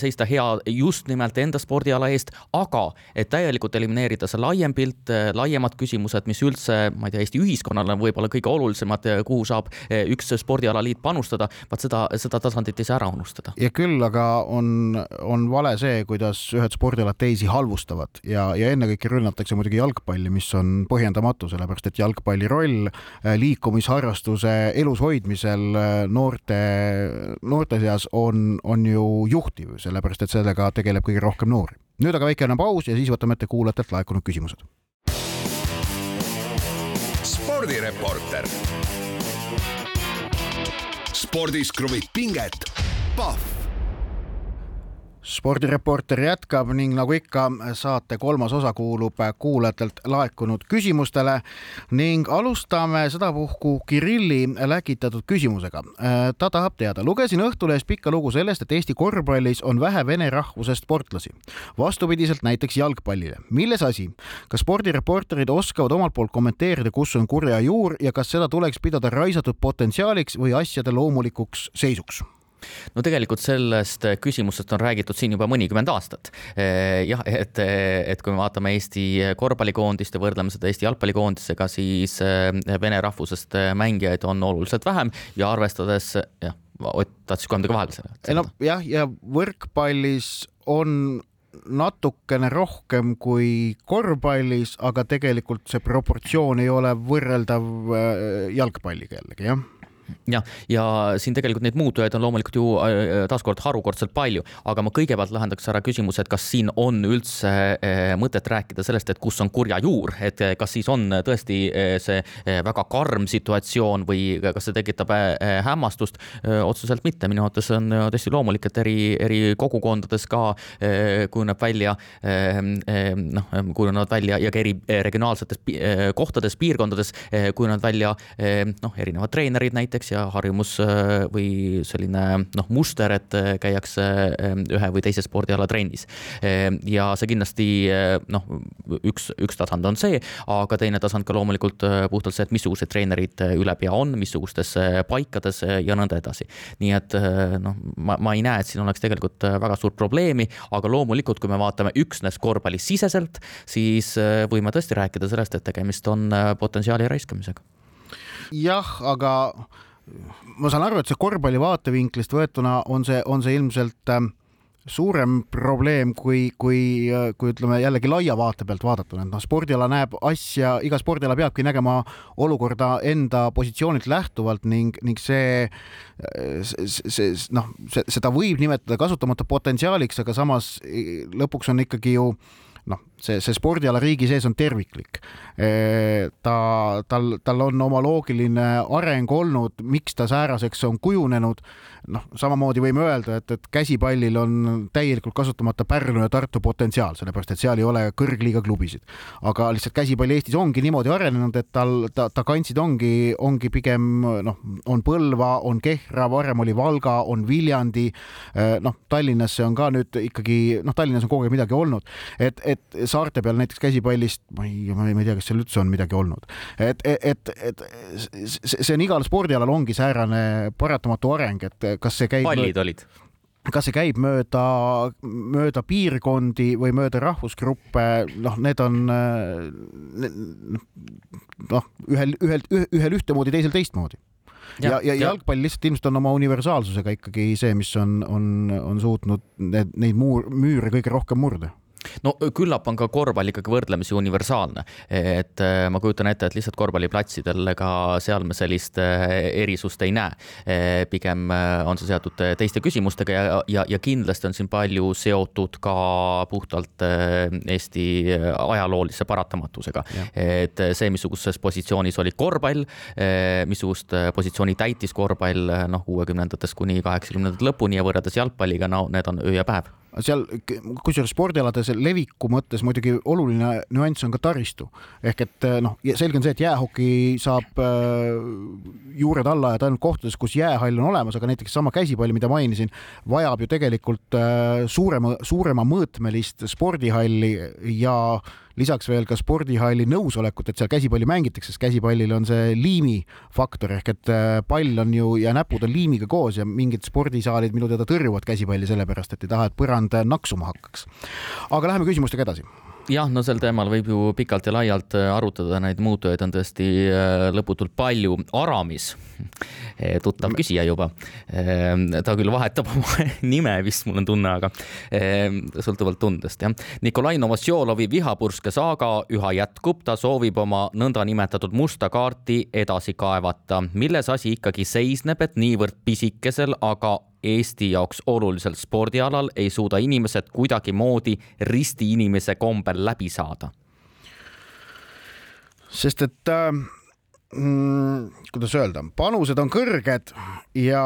S1: seista hea just nimelt enda spordiala eest, aga et täielikult elimineerida see laiem pilt, laiemad küsimused, mis üldse, ma ei tea, Eesti ühiskonnale on võib-olla kõige olulisemad, kuhu saab üks spordialaliit panustada, vaat seda, seda tasandit ei saa ära unustada.
S2: ja küll aga on, on vale see, kuidas ühed spordialad teisi halvustavad ja, ja ennekõike rünnatakse muidugi jalgpalli jalgpalli, mis on põhjendamatu, sellepärast et jalgpalli roll äh, liikumisharrastuse elus hoidmisel äh, noorte, noorte seas on, on ju juhtiv, sellepärast et sellega tegeleb kõige rohkem noori. nüüd aga väikene paus ja siis võtame ette kuulajatelt laekunud küsimused.
S3: spordireporter. spordis kruvib pinget, Pahv
S2: spordireporter jätkab ning nagu ikka, saate kolmas osa kuulub kuulajatelt laekunud küsimustele ning alustame sedapuhku Kirilli läkitatud küsimusega. ta tahab teada, lugesin Õhtulehes pikka lugu sellest, et Eesti korvpallis on vähe vene rahvusest sportlasi, vastupidiselt näiteks jalgpallile. milles asi? kas spordireporterid oskavad omalt poolt kommenteerida, kus on kurja juur ja kas seda tuleks pidada raisatud potentsiaaliks või asjade loomulikuks seisuks?
S1: No tegelikult sellest küsimusest on räägitud siin juba mõnikümmend aastat. Eh, jah, et, et kui me vaatame Eesti korvpallikoondist ja võrdleme seda Eesti jalgpallikoondisega, siis eh, vene rahvusest mängijaid on oluliselt vähem ja arvestades, jah, Ott tahtis kohe midagi vahele selle.
S2: ei no jah, ja võrkpallis on natukene rohkem kui korvpallis, aga tegelikult see proportsioon ei ole võrreldav eh, jalgpalliga jällegi, jah
S1: jah, ja siin tegelikult neid muutujaid on loomulikult ju äh, taaskord harukordselt palju, aga ma kõigepealt lahendaks ära küsimuse, et kas siin on üldse äh, mõtet rääkida sellest, et kus on kurja juur, et äh, kas siis on tõesti see väga karm situatsioon või kas see tekitab hämmastust? otseselt mitte, minu arvates on täiesti loomulik, et eri, eri kogukondades ka kujuneb välja noh, kujunevad välja ja ka eri regionaalsetes kohtades, piirkondades kujunevad välja noh, erinevad treenerid näiteks näiteks ja harjumus äh, või selline noh, muster, et äh, käiakse ähm, ühe või teise spordiala trennis. Ähm, ja see kindlasti äh, noh, üks, üks tasand on see, aga teine tasand ka loomulikult puhtalt see, et missugused treenerid üle pea on, missugustes paikades ja nõnda edasi. nii et noh, ma, ma ei näe, et siin oleks tegelikult väga suurt probleemi, aga loomulikult, kui me vaatame üksnes korvpallisiseselt, siis võime tõesti rääkida sellest, et tegemist on potentsiaali raiskamisega
S2: jah, aga ma saan aru, et see korvpalli vaatevinklist võetuna on see, on see ilmselt äh, suurem probleem, kui, kui, äh, kui ütleme jällegi laia vaate pealt vaadatuna, et noh, spordiala näeb asja, iga spordiala peabki nägema olukorda enda positsioonilt lähtuvalt ning, ning see, see, see noh, seda võib nimetada kasutamata potentsiaaliks, aga samas lõpuks on ikkagi ju noh, see, see spordiala riigi sees on terviklik. ta, tal, tal on oma loogiline areng olnud, miks ta sääraseks on kujunenud noh, samamoodi võime öelda, et, et käsipallil on täielikult kasutamata Pärnu ja Tartu potentsiaal, sellepärast et seal ei ole kõrgliiga klubisid. aga lihtsalt käsipall Eestis ongi niimoodi arenenud, et tal, ta, ta kantsid ongi, ongi pigem noh, on Põlva, on Kehra, varem oli Valga, on Viljandi. Noh, Tallinnasse on ka nüüd ikkagi noh, Tallinnas on kogu aeg midagi olnud, et, et saarte peal näiteks käsipallist ma ei, ma ei tea, kas seal üldse on midagi olnud, et, et, et, et see on igal spordialal ongi säärane paratamatu areng, et kas see käib
S1: pallid olid?
S2: kas see käib mööda, mööda piirkondi või mööda rahvusgruppe, noh, need on noh, ühel, ühel, ühel ühtemoodi, teisel teistmoodi. Ja, ja, ja, ja. jalgpall lihtsalt ilmselt on oma universaalsusega ikkagi see, mis on, on, on suutnud need, neid muur, müüre kõige rohkem murda
S1: no küllap on ka korvpall ikkagi võrdlemisi universaalne, et ma kujutan ette, et lihtsalt korvpalliplatsidel ka seal me sellist erisust ei näe. Pigem on see seotud teiste küsimustega ja, ja, ja kindlasti on siin palju seotud ka puhtalt Eesti ajaloolise paratamatusega. et see, missuguses positsioonis oli korvpall, missugust positsiooni täitis korvpall noh, kuuekümnendatest kuni kaheksakümnendate lõpuni ja võrreldes jalgpalliga, no need on öö ja päev
S2: seal, kusjuures spordialade leviku mõttes muidugi oluline nüanss on ka taristu. ehk et eh, noh, selge on see, et jäähoki saab äh, juured alla ajada ainult kohtades, kus jäähall on olemas, aga näiteks sama käsipall, mida mainisin, vajab ju tegelikult äh, suurema, suurema mõõtmelist spordihalli ja äh, lisaks veel ka spordihalli nõusolekut, et seal käsipalli mängitakse, sest käsipallil on see liimi faktor ehk et äh, pall on ju ja näpud on liimiga koos ja mingid spordisaalid minu teada tõrjuvad käsipalli sellepärast, et ei taha, et põrand naksuma hakkaks. aga läheme küsimustega edasi
S1: jah, no sel teemal võib ju pikalt ja laialt äh, arutada, neid muutujaid on tõesti äh, lõputult palju. Aramis, äh, tuttav küsija juba, ta küll vahetab *laughs* oma nime vist, mul on tunne, aga sõltuvalt tundest jah. Nikolai Novosjolovi vihapurske saaga üha jätkub, ta soovib oma nõndanimetatud musta kaarti edasi kaevata. milles asi ikkagi seisneb, et niivõrd pisikesel, aga Eesti jaoks olulisel spordialal ei suuda inimesed kuidagimoodi risti inimese kombel läbi saada?
S2: sest et äh, mm, kuidas öelda, panused on kõrged ja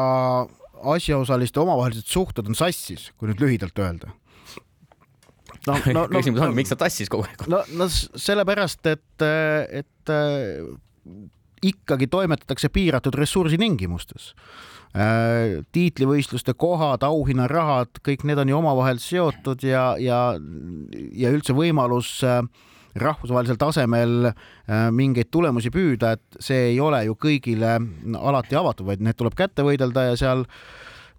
S2: asjaosaliste omavahelised suhted on sassis, kui nüüd lühidalt öelda
S1: no, *laughs* no, no, küsimus on no,, miks nad tassis kogu aeg?
S2: no, no sellepärast, et, et äh, ikkagi toimetatakse piiratud ressursi tingimustes Äh, tiitlivõistluste kohad, auhinnarahad, kõik need on ju omavahel seotud ja, ja, ja üldse võimalus äh, rahvusvahelisel tasemel äh, mingeid tulemusi püüda, et see ei ole ju kõigile alati avatud, vaid need tuleb kätte võidelda ja seal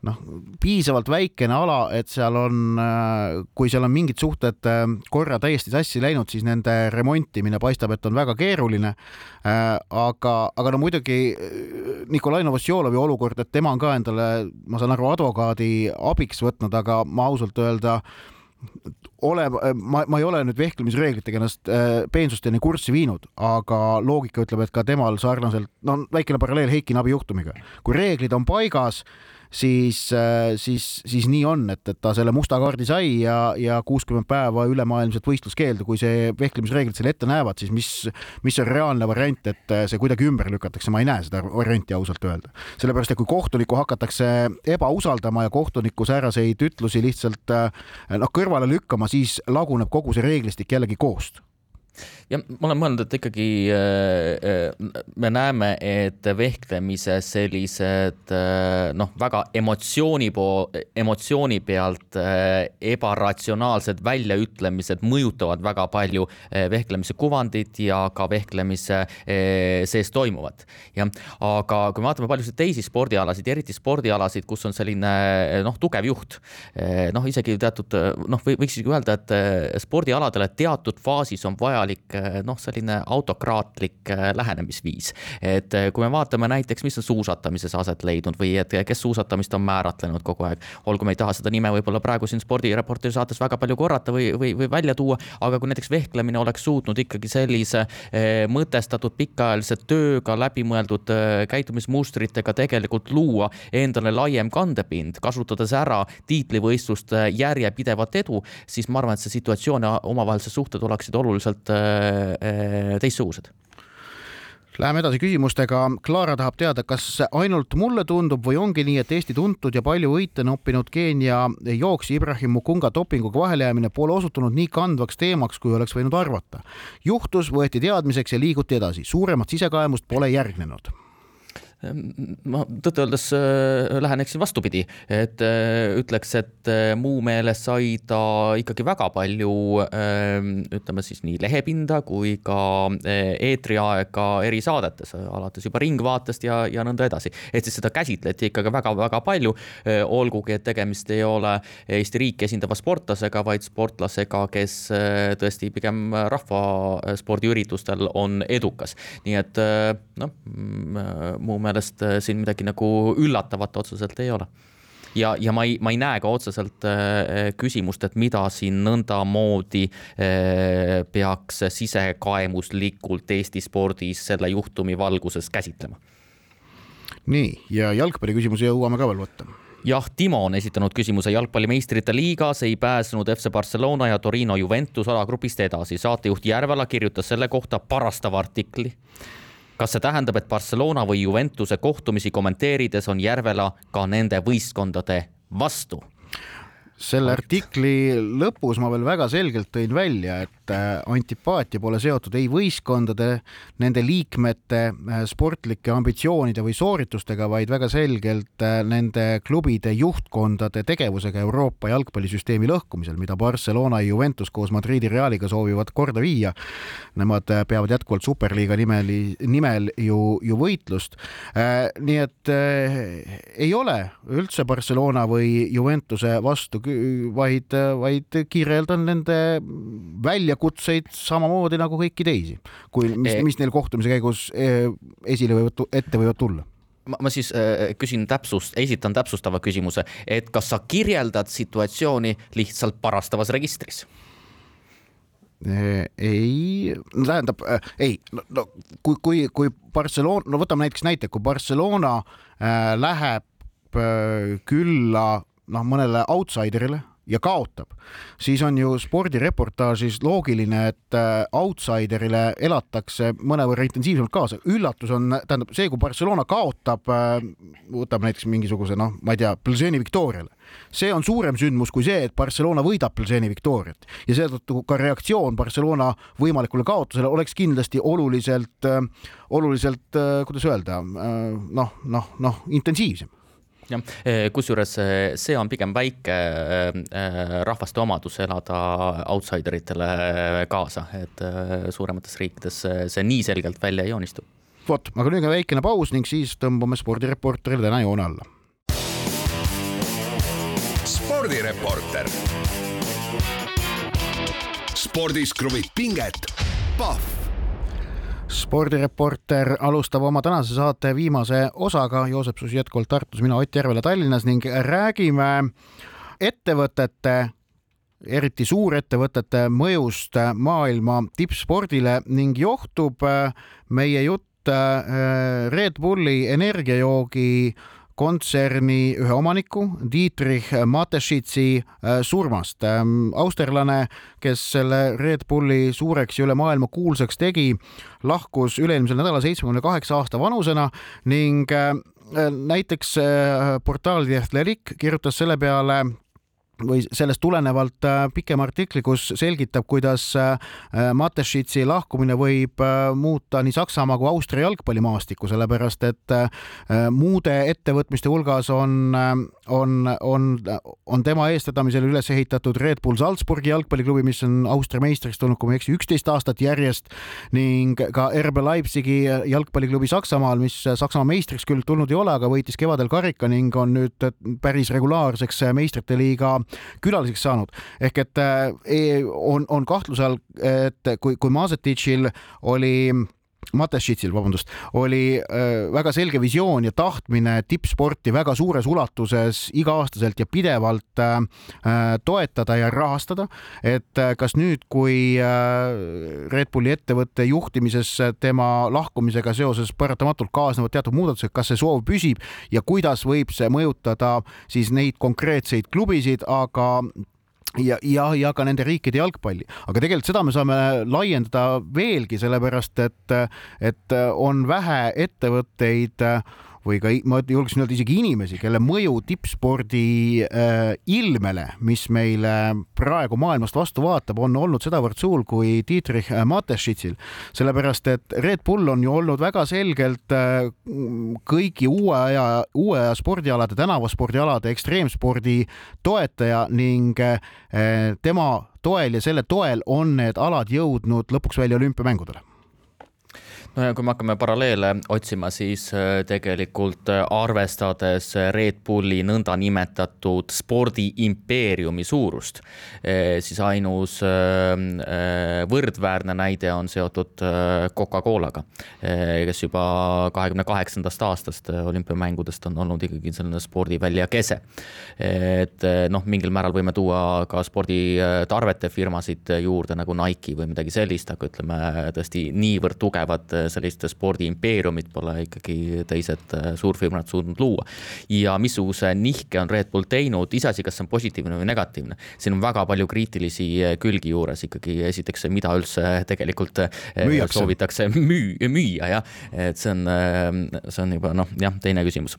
S2: noh, piisavalt väikene ala, et seal on, äh, kui seal on mingid suhted äh, korra täiesti sassi läinud, siis nende remontimine paistab, et on väga keeruline. Äh, aga, aga no muidugi Nikolai Novosjolovi olukord, et tema on ka endale, ma saan aru, advokaadi abiks võtnud, aga ma ausalt öelda ole, ma, ma ei ole nüüd vehklemisreeglitega ennast äh, peensusteni kurssi viinud, aga loogika ütleb, et ka temal sarnaselt, no väikene paralleel Heiki Nabi juhtumiga, kui reeglid on paigas äh, siis, siis nii on, et, et ta selle musta kaardi sai ja, ja kuuskümmend päeva ülemaailmset võistluskeeldu, kui see vehklemisreeglid selle ette näevad, siis mis, mis on reaalne variant, et äh, see kuidagi ümber lükatakse, ma ei näe seda varianti ausalt öelda. sellepärast, et kui kohtunikku hakatakse ebausaldama ja kohtuniku sääraseid ütlusi lihtsalt äh, noh, kõrvale lükkama, siis laguneb kogu see reeglistik jällegi koost
S1: ja ma olen mõelnud, et ikkagi äh, äh, me näeme, et vehklemise sellised äh, noh, väga emotsiooni pool, emotsiooni pealt ebaratsionaalsed väljaütlemised mõjutavad väga palju vehklemise kuvandit ja ka vehklemise sees toimuvat. jah, aga kui me vaatame paljusid teisi spordialasid, eriti spordialasid, kus on selline noh, tugev juht, noh, isegi teatud noh, võiks isegi öelda, et spordialadele teatud faasis on vajalik noh, selline autokraatlik äh, lähenemisviis. et äh, kui me vaatame näiteks, mis on suusatamises aset leidnud või et kes suusatamist on määratlenud kogu aeg, olgu me ei taha seda nime võib-olla praegu siin spordireporteri saates väga palju korrata või, või, või välja tuua, aga kui näiteks vehklemine oleks suutnud ikkagi sellise eh, mõtestatud pikaajalise tööga läbimõeldud eh, käitumismustritega tegelikult luua endale laiem kandepind, kasutades ära tiitlivõistluste järjepidevat edu, siis ma arvan, et see situatsioon ja omavahelised suhted oleksid oluliselt eh, teistsugused
S2: Läheme edasi küsimustega. Klaara tahab teada, kas ainult mulle tundub või ongi nii, et Eesti tuntud ja palju võite noppinud Keenia jooksja Ibrahim Mukunga dopinguga vahele jäämine pole osutunud nii kandvaks teemaks, kui oleks võinud arvata. juhtus, võeti teadmiseks ja liiguti edasi, suuremat sisekaemust pole järgnenud
S1: ma tõtt-öeldes äh, läheneksin vastupidi, et äh, ütleks, et äh, muu meeles sai ta ikkagi väga palju ähm, ütleme siis nii lehepinda kui ka eetriaega erisaadetes, alates juba Ringvaatest ja, ja nõnda edasi. et siis seda käsitleti ikkagi väga-väga palju, olgugi et tegemist ei ole Eesti riiki esindava sportlasega, vaid sportlasega, kes tõesti pigem rahvaspordiüritustel on edukas. nii et noh, mm, muu meeles meelest siin midagi nagu üllatavat otseselt ei ole ja, ja ma ei, ma ei näe ka otseselt küsimust, et mida siin nõndamoodi peaks sisekaemuslikult Eesti spordis selle juhtumi valguses käsitlema.
S2: nii ja jalgpalli küsimuse jõuame ka veel võtta
S1: jah, Timo on esitanud küsimuse jalgpalli meistrite liigas ei pääsenud FC Barcelona ja Torino Juventus alagrupist edasi. saatejuht Järvela kirjutas selle kohta parastava artikli. Kas see tähendab, et Barcelona või Juventuse kohtumisi kommenteerides on Järvela ka nende võistkondade vastu?
S2: Selle artikli lõpus ma veel väga selgelt tõin välja, et äh, antipaatia pole seotud ei võistkondade, nende liikmete äh, sportlike ambitsioonide või sooritustega, vaid väga selgelt äh, nende klubide juhtkondade tegevusega Euroopa jalgpallisüsteemi lõhkumisel, mida Barcelona ja Juventus koos Madridi Realiga soovivad korda viia. Nemad peavad jätkuvalt superliiga nimeli, nimel ju, ju võitlust. nii et ei ole üldse Barcelona või Juventuse vastu vaid, vaid kirjeldan nende väljakutseid samamoodi nagu kõiki teisi, kui mis, mis neil kohtumise käigus eh, esile võivad, ette võivad tulla
S1: ma, ma siis äh, küsin täpsust, esitan täpsustava küsimuse, et kas sa kirjeldad situatsiooni lihtsalt parastavas registris?
S2: ei, no tähendab äh, ei, no, no kui, kui, kui Barcelona, no võtame näiteks näite, kui Barcelona äh, läheb äh, külla noh, mõnele outsiderile ja kaotab, siis on ju spordireportaažis loogiline, et äh, outsiderile elatakse mõnevõrra intensiivsemalt kaasa. üllatus on, tähendab see, kui Barcelona kaotab, äh, võtame näiteks mingisuguse noh, ma ei tea, Plzeeni Victoriale, see on suurem sündmus kui see, et Barcelona võidab Plzeeni Victoriat ja seetõttu ka reaktsioon Barcelona võimalikule kaotusele oleks kindlasti oluliselt, äh, oluliselt, kuidas öelda, noh, noh, noh, intensiivsem
S1: jah, eh, kusjuures eh, see on pigem väike eh, rahvaste omadus elada outsider itele kaasa, et suuremates riikides see nii selgelt välja ei joonistu.
S2: vot, aga nüüd on väikene paus ning siis tõmbame spordireporterile täna joone alla.
S3: spordireporter. spordis kruvib pinget, Pahv
S2: spordireporter alustab oma tänase saate viimase osaga, Joosep Susi jätkuvalt Tartus, mina Ott Järvela Tallinnas ning räägime ettevõtete eriti suurettevõtete mõjust maailma tippspordile ning johtub meie jutt Red Bulli energiajoogi kontserni ühe omaniku, Dietrich Mateschitzi äh, surmast. Ähm, austerlane, kes selle Red Bulli suureks ja üle maailma kuulsaks tegi, lahkus üle-eelmisel nädalal seitsmekümne kaheksa aasta vanusena ning äh, näiteks äh, portaal The Athletic kirjutas selle peale või sellest tulenevalt äh, pikem artikli, kus selgitab, kuidas äh, Mateschitsi lahkumine võib äh, muuta nii Saksamaa kui Austria jalgpallimaastikku, sellepärast et muude ettevõtmiste hulgas on, on, on, on tema eestvedamisel üles ehitatud Red Bull Salzburgi jalgpalliklubi, mis on Austria meistriks tulnud, kui ma ei eksi, üksteist aastat järjest ning ka RB Leipzigi jalgpalliklubi Saksamaal, mis Saksamaa meistriks küll tulnud ei ole, aga võitis kevadel karika ning on nüüd päris regulaarseks meistrite liiga külaliseks saanud. ehk et äh, e, on, on kahtluse all, et kui, kui Mazetitšil oli Matešitsil, vabandust, oli äh, väga selge visioon ja tahtmine tippsporti väga suures ulatuses iga-aastaselt ja pidevalt äh, äh toetada ja rahastada. et kas nüüd, kui Red Bulli ettevõtte juhtimises tema lahkumisega seoses paratamatult kaasnevad teatud muudatused, kas see soov püsib ja kuidas võib see mõjutada siis neid konkreetseid klubisid, aga ja, ja, ja ka nende riikide jalgpalli, aga tegelikult seda me saame laiendada veelgi, sellepärast et, et on vähe ettevõtteid või ka ma julgeksin öelda isegi inimesi, kelle mõju tippspordi äh, ilmele, mis meile praegu maailmast vastu vaatab, on olnud sedavõrd suur kui Dietrich Mateschitsil, sellepärast et Red Bull on ju olnud väga selgelt äh, kõigi uue aja, uue aja spordialade, tänavaspordialade, ekstreemspordi toetaja ning äh, tema toel ja selle toel on need alad jõudnud lõpuks välja olümpiamängudele
S1: no ja kui me hakkame paralleele otsima, siis äh, tegelikult äh, arvestades Red Bulli nõndanimetatud spordiimpeeriumi suurust, äh, siis ainus võrdväärne näide on seotud Coca-Colaga, kes juba kahekümne kaheksandast aastast olümpiamängudest on olnud ikkagi selline spordivälja kese. et noh, mingil määral võime tuua ka sporditarvete firmasid juurde nagu Nike või midagi sellist, aga ütleme tõesti niivõrd tugevad sellist spordiimpeeriumit pole ikkagi teised äh, suurfirmad suutnud luua. ja missuguse nihke on Red Bull teinud, iseasi, kas see on positiivne või negatiivne, siin on väga palju kriitilisi äh, külgi juures ikkagi, esiteks, mida üldse tegelikult äh, Müüakse. soovitakse müü-, müüa jah, et see on, see on juba noh, jah, teine küsimus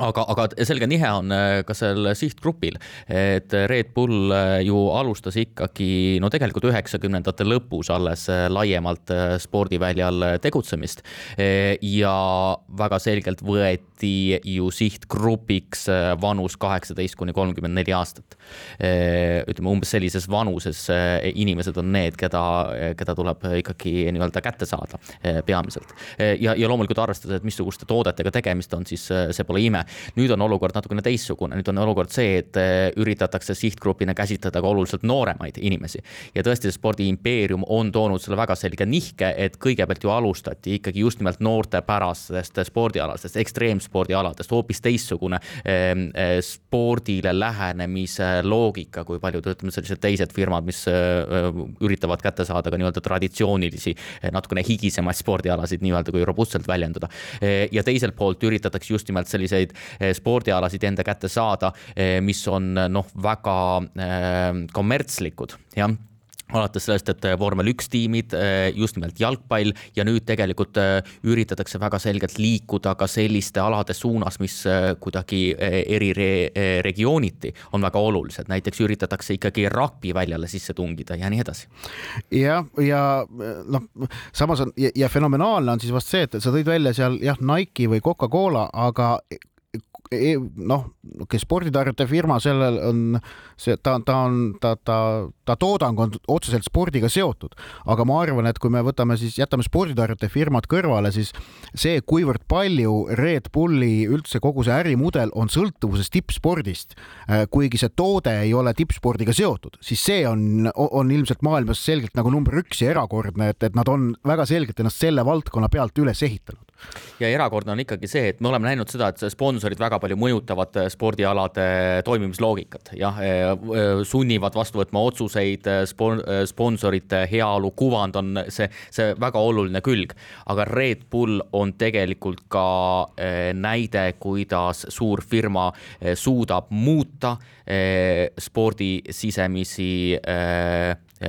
S1: aga, aga selge nihe on äh, ka sellel sihtgrupil, et Red Bull äh, ju alustas ikkagi no tegelikult üheksakümnendate lõpus alles äh, laiemalt spordiväljal tegutsemist. ja väga selgelt võeti ju sihtgrupiks vanus kaheksateist kuni kolmkümmend neli aastat. ütleme umbes sellises vanuses inimesed on need, keda, keda tuleb ikkagi nii-öelda kätte saada peamiselt. ja, ja loomulikult arvestades, et missuguste toodetega tegemist on, siis see pole ime nüüd on olukord natukene teistsugune, nüüd on olukord see, et eh, üritatakse sihtgrupina käsitleda ka oluliselt nooremaid inimesi. ja tõesti, spordiimpeerium on toonud selle väga selge nihke, et kõigepealt ju alustati ikkagi just nimelt noortepärastest spordialastest, ekstreemspordialadest, hoopis teistsugune eh, eh, spordile lähenemise loogika, kui paljud, ütleme, sellised teised firmad, mis üritavad kätte saada ka nii-öelda traditsioonilisi, natukene higisemaid spordialasid nii-öelda, kui robustselt väljendada. ja teiselt poolt üritatakse just nimelt selliseid Eh, spordialasid enda kätte saada, eh, mis on noh, väga eh, kommertslikud, jah alates sellest, et vormel üks tiimid, just nimelt jalgpall ja nüüd tegelikult üritatakse väga selgelt liikuda ka selliste alade suunas, mis kuidagi eri regiooniti on väga olulised, näiteks üritatakse ikkagi rugby-väljale sisse tungida ja nii edasi.
S2: jah, ja noh, samas on ja, ja fenomenaalne on siis vast see, et sa tõid välja seal jah, Nike või Coca-Cola, aga noh, kes sporditarvete firma, sellel on see, ta, ta on, ta, ta, ta toodang on otseselt spordiga seotud, aga ma arvan, et kui me võtame siis, jätame sporditarvete firmad kõrvale, siis see, kuivõrd palju Red Bulli üldse kogu see ärimudel on sõltuvuses tippspordist, äh, kuigi see toode ei ole tippspordiga seotud, siis see on, on ilmselt maailmas selgelt nagu number üks ja erakordne, et, et nad on väga selgelt ennast selle valdkonna pealt üles ehitanud
S1: ja erakordne on ikkagi see, et me oleme näinud seda, et sponsorid väga palju mõjutavad äh, spordialade toimimisloogikat, jah, äh, äh, sunnivad vastu võtma otsuseid, sponsorite heaolu kuvand on see, see väga oluline külg. aga Red Bull on tegelikult ka näide, kuidas suur firma suudab muuta spordi sisemisi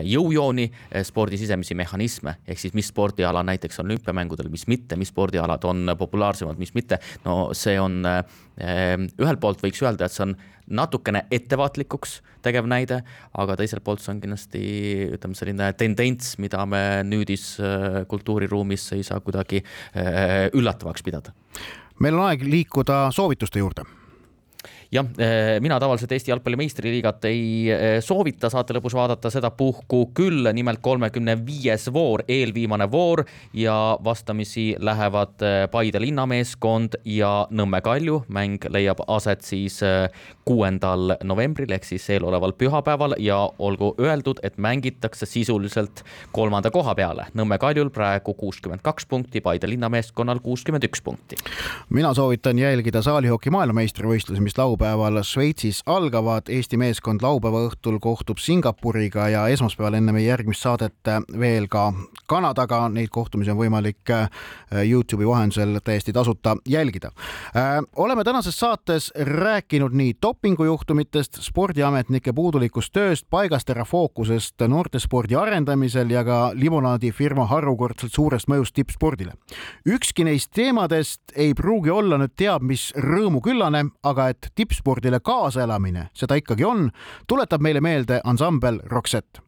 S1: jõujooni, eh, spordi sisemisi mehhanisme, ehk siis mis spordiala näiteks on olümpiamängudel, mis mitte, mis spordialad on populaarsemad, mis mitte. no see on, eh, ühelt poolt võiks öelda, et see on natukene ettevaatlikuks tegev näide, aga teiselt poolt see on kindlasti ütleme, selline tendents, mida me nüüdis eh, kultuuriruumis ei saa kuidagi üllatavaks pidada.
S2: meil on aeg liikuda soovituste juurde
S1: jah, eh, mina tavaliselt Eesti jalgpalli meistriliigat ei eh, soovita saate lõpus vaadata sedapuhku küll, nimelt kolmekümne viies voor, eelviimane voor ja vastamisi lähevad eh, Paide linnameeskond ja Nõmme Kalju. mäng leiab aset siis kuuendal novembril ehk siis eeloleval pühapäeval ja olgu öeldud, et mängitakse sisuliselt kolmanda koha peale. Nõmme Kaljul praegu kuuskümmend kaks punkti, Paide linnameeskonnal kuuskümmend üks punkti.
S2: mina soovitan jälgida saalihoki maailmameistrivõistlusi, mis laupäeval laupäeval Šveitsis algavad. Eesti meeskond laupäeva õhtul kohtub Singapuriga ja esmaspäeval enne meie järgmist saadet veel ka Kanadaga. Neid kohtumisi on võimalik äh, Youtube'i vahendusel täiesti tasuta jälgida. Äh, oleme tänases saates rääkinud nii dopingujuhtumitest, spordiametnike puudulikust tööst, paigast ära fookusest noortespordi arendamisel ja ka limonaadifirma harukordselt suurest mõjust tippspordile. ükski neist teemadest ei pruugi olla nüüd teab mis rõõmuküllane, aga et tipp tippspordile kaasaelamine seda ikkagi on, tuletab meile meelde ansambel Roxette.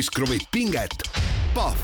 S3: Spordis kruvib pinget, Pahv